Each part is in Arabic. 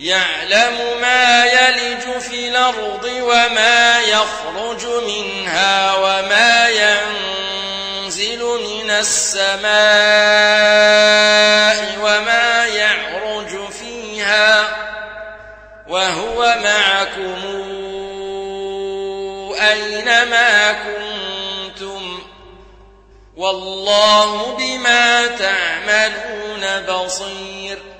يعلم ما يلج في الأرض وما يخرج منها وما ينزل من السماء وما يعرج فيها وهو معكم. أينما كنتم؟ والله بما تعملون بصير.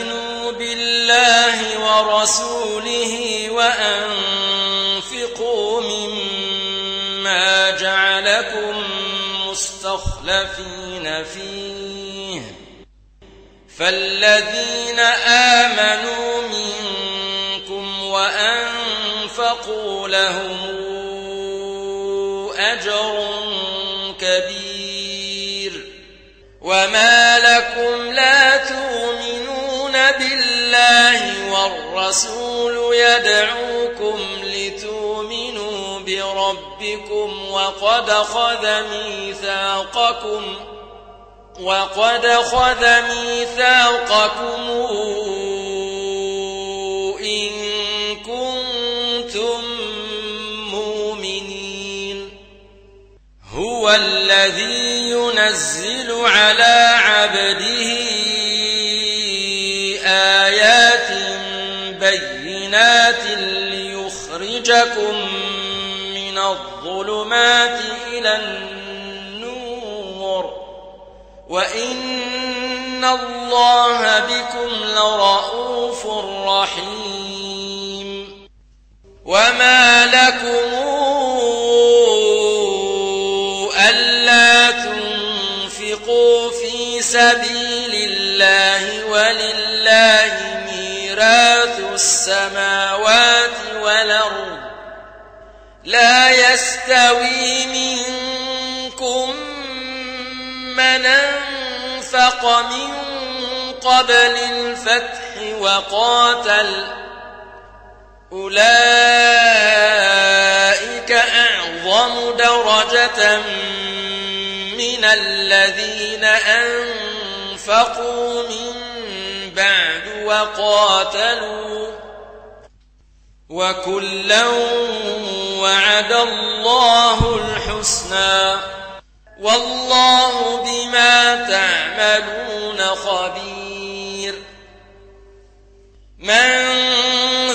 ورسوله وأنفقوا مما جعلكم مستخلفين فيه. فالذين آمنوا منكم وأنفقوا لهم أجر كبير. وما لكم لا تؤمنون بالله والرسول يدعوكم لتؤمنوا بربكم وقد خذ ميثاقكم وقد خذ ميثاقكم إن كنتم مؤمنين. هو الذي ينزل على عبده ليخرجكم من الظلمات إلى النور وإن الله بكم لرؤوف رحيم وما لكم ألا تنفقوا في سبيل الله ولله ميراث السماوات والأرض لا يستوي منكم من أنفق من قبل الفتح وقاتل أولئك أعظم درجة من الذين أنفقوا من بعد وقاتلوا وكلا وعد الله الحسنى والله بما تعملون خبير من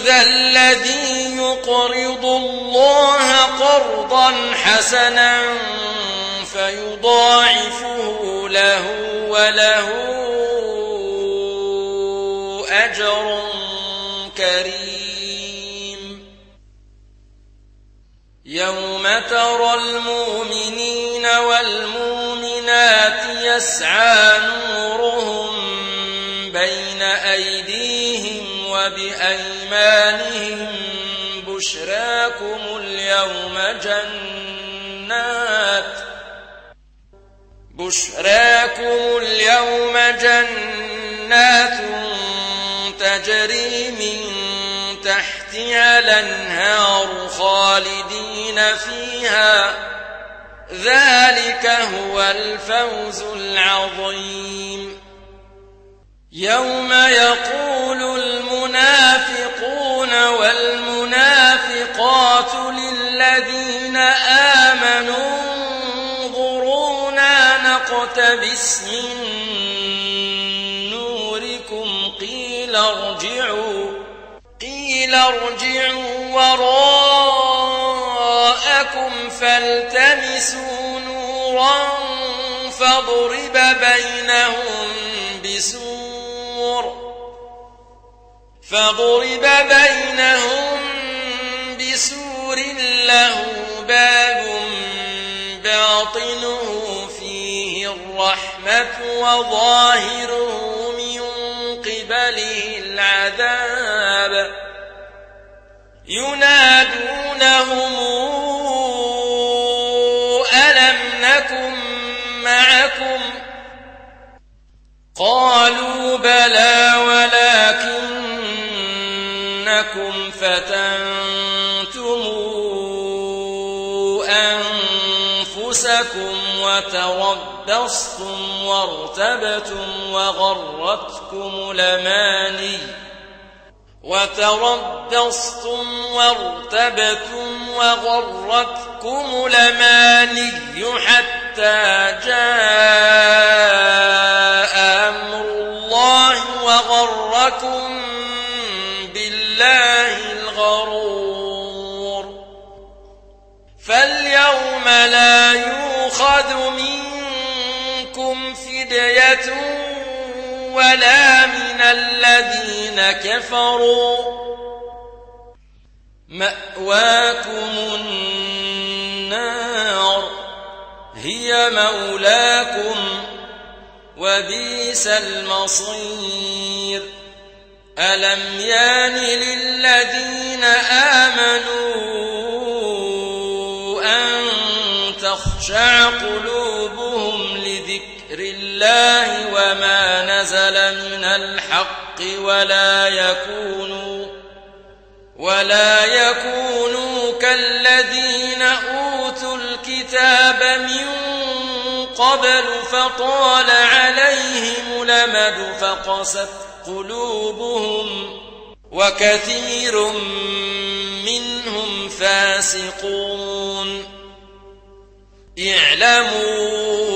ذا الذي يقرض الله قرضا حسنا فيضاعفه له وله يوم ترى المؤمنين والمؤمنات يسعى نورهم بين أيديهم وبأيمانهم بشراكم اليوم جنات بشراكم اليوم جنات تجري من تحتها الأنهار خالدين فيها. ذلك هو الفوز العظيم. يوم يقول المنافقون والمنافقات للذين آمنوا انظرونا نقتبس من نوركم قيل ارجعوا. قيل ارجعوا وراءكم فالتمسوا نورا فاضرب بينهم بسور فاضرب بينهم بسور له باب باطنه فيه الرحمة وظاهره من قبله العذاب ينادونهم ألم نكن معكم؟ قالوا بلى ولكنكم فتنتم أنفسكم وتربصتم وارتبتم وغرتكم الأماني. وتربصتم وارتبتم وغرتكم الأماني حتى جاء أمر الله وغركم بالله الغرور. فاليوم لا يؤخذ منكم فدية ولا من الذين كفروا مأواكم النار هي مولاكم وبئس المصير. ألم يان للذين آمنوا أن تخشع قلوبهم لذكر الله وما نزل من الحق ولا يكونوا ولا يكونوا كالذين أوتوا الكتاب من قبل فطال عليهم الأمد فقست قلوبهم وكثير منهم فاسقون. اعلموا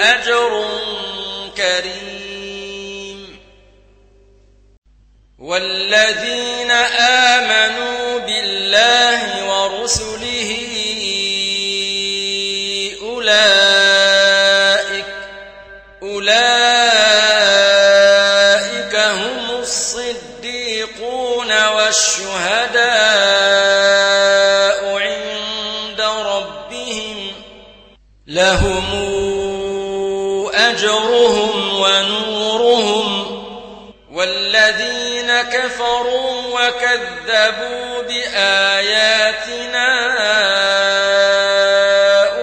أجر كريم. والذين آمنوا بالله ورسله أولئك وكذبوا بآياتنا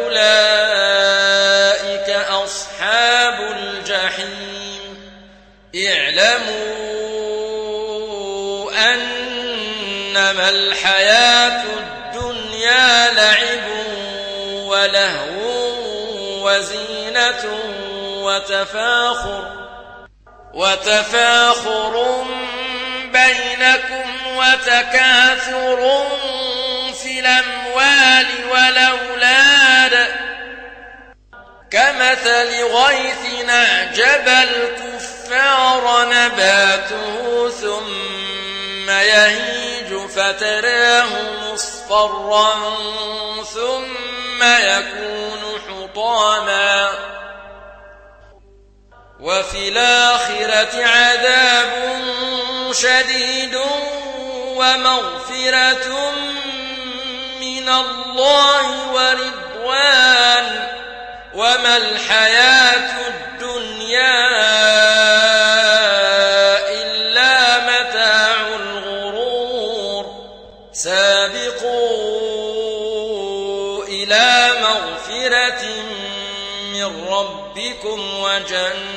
أولئك أصحاب الجحيم. اعلموا أنما الحياة الدنيا لعب ولهو وزينة وتفاخر وتفاخر بينكم وتكاثر في الأموال والأولاد. كمثل غيث أعجب الكفار نباته ثم يهيج فتراه مصفرا ثم يكون حطاما. وفي الآخرة عذاب شديد ومغفرة من الله ورضوان وما الحياة الدنيا إلا متاع الغرور سابقوا إلى مغفرة من ربكم وجنة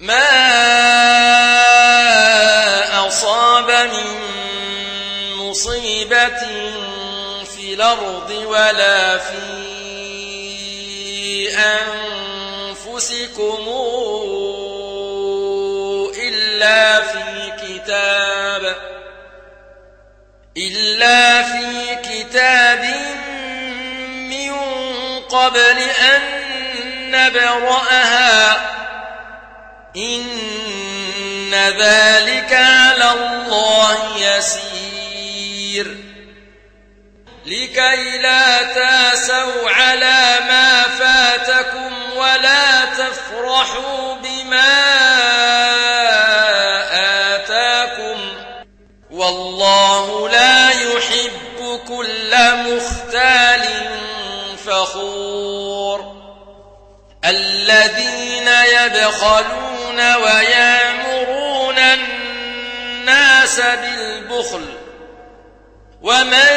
ما أصاب من مصيبة في الأرض ولا في أنفسكم إلا في كتاب إلا في كتاب من قبل أن نبرأها إن ذلك على الله يسير. لكي لا تاسوا على ما فاتكم ولا تفرحوا بما آتاكم. والله لا يحب كل مختال فخور. الذين يبخلون ويأمرون الناس بالبخل ومن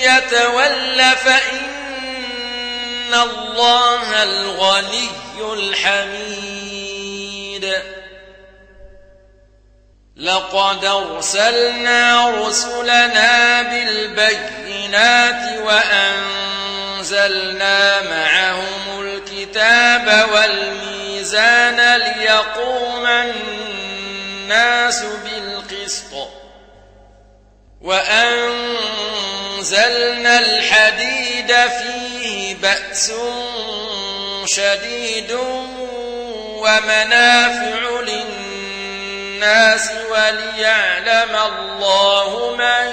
يتول فإن الله الغني الحميد. لقد أرسلنا رسلنا بالبينات وأنزلنا معهم الكتاب والميزان ليقوم الناس بالقسط وأنزلنا الحديد فيه بأس شديد ومنافع للناس وليعلم الله من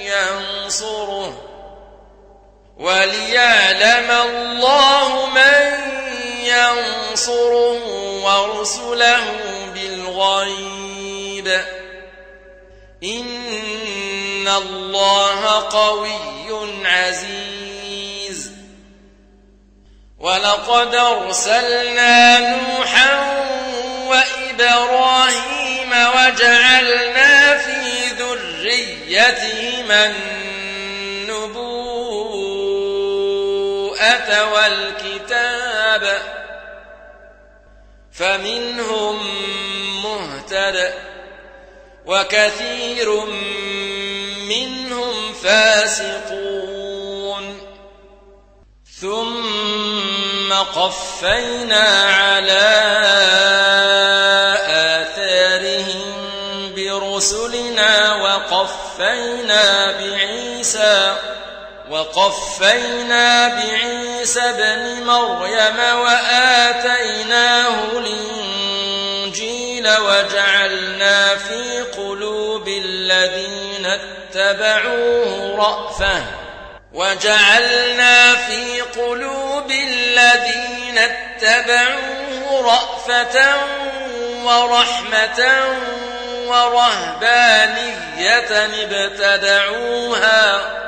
ينصره وليعلم الله من ينصره ورسله بالغيب. إن الله قوي عزيز. ولقد أرسلنا نوحا وإبراهيم وجعلنا في ذريتهما النبوءة والكتاب فمنهم مهتدئ وكثير منهم فاسقون. ثم قفينا على آثارهم برسلنا وقفينا بعيسى وقفينا بعيسى ابن مريم وآتيناه الإنجيل وجعلنا في قلوب الذين اتبعوه رأفة. وجعلنا في قلوب الذين اتبعوه رأفة ورحمة ورهبانية ابتدعوها.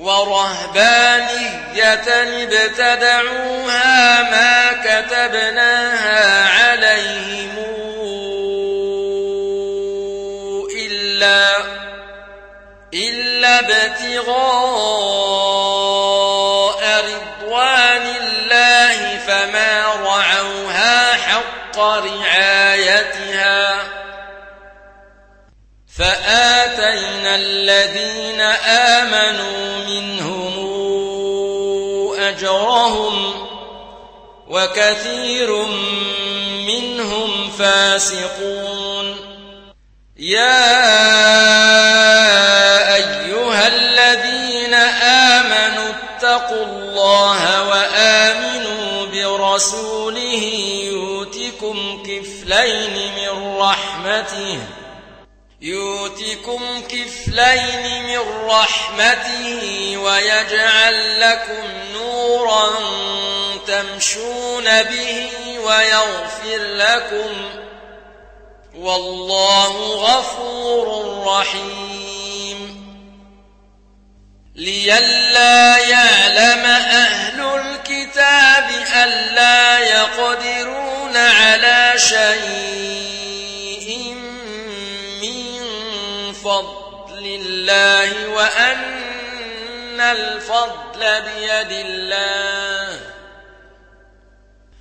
ورهبانية ابتدعوها ما كتبناها عليهم إلا إلا ابتغاء رضوان الله فما رعوها حق رعايتها. فآتينا الذين آمنوا وكثير منهم فاسقون. يا أيها الذين آمنوا اتقوا الله وآمنوا برسوله يؤتكم كفلين من رحمته يؤتكم كفلين من رحمته ويجعل لكم نورا تمشون به ويغفر لكم والله غفور رحيم. لئلا يعلم أهل الكتاب ألا يقدرون على شيء من فضل الله وأن الفضل بيد الله.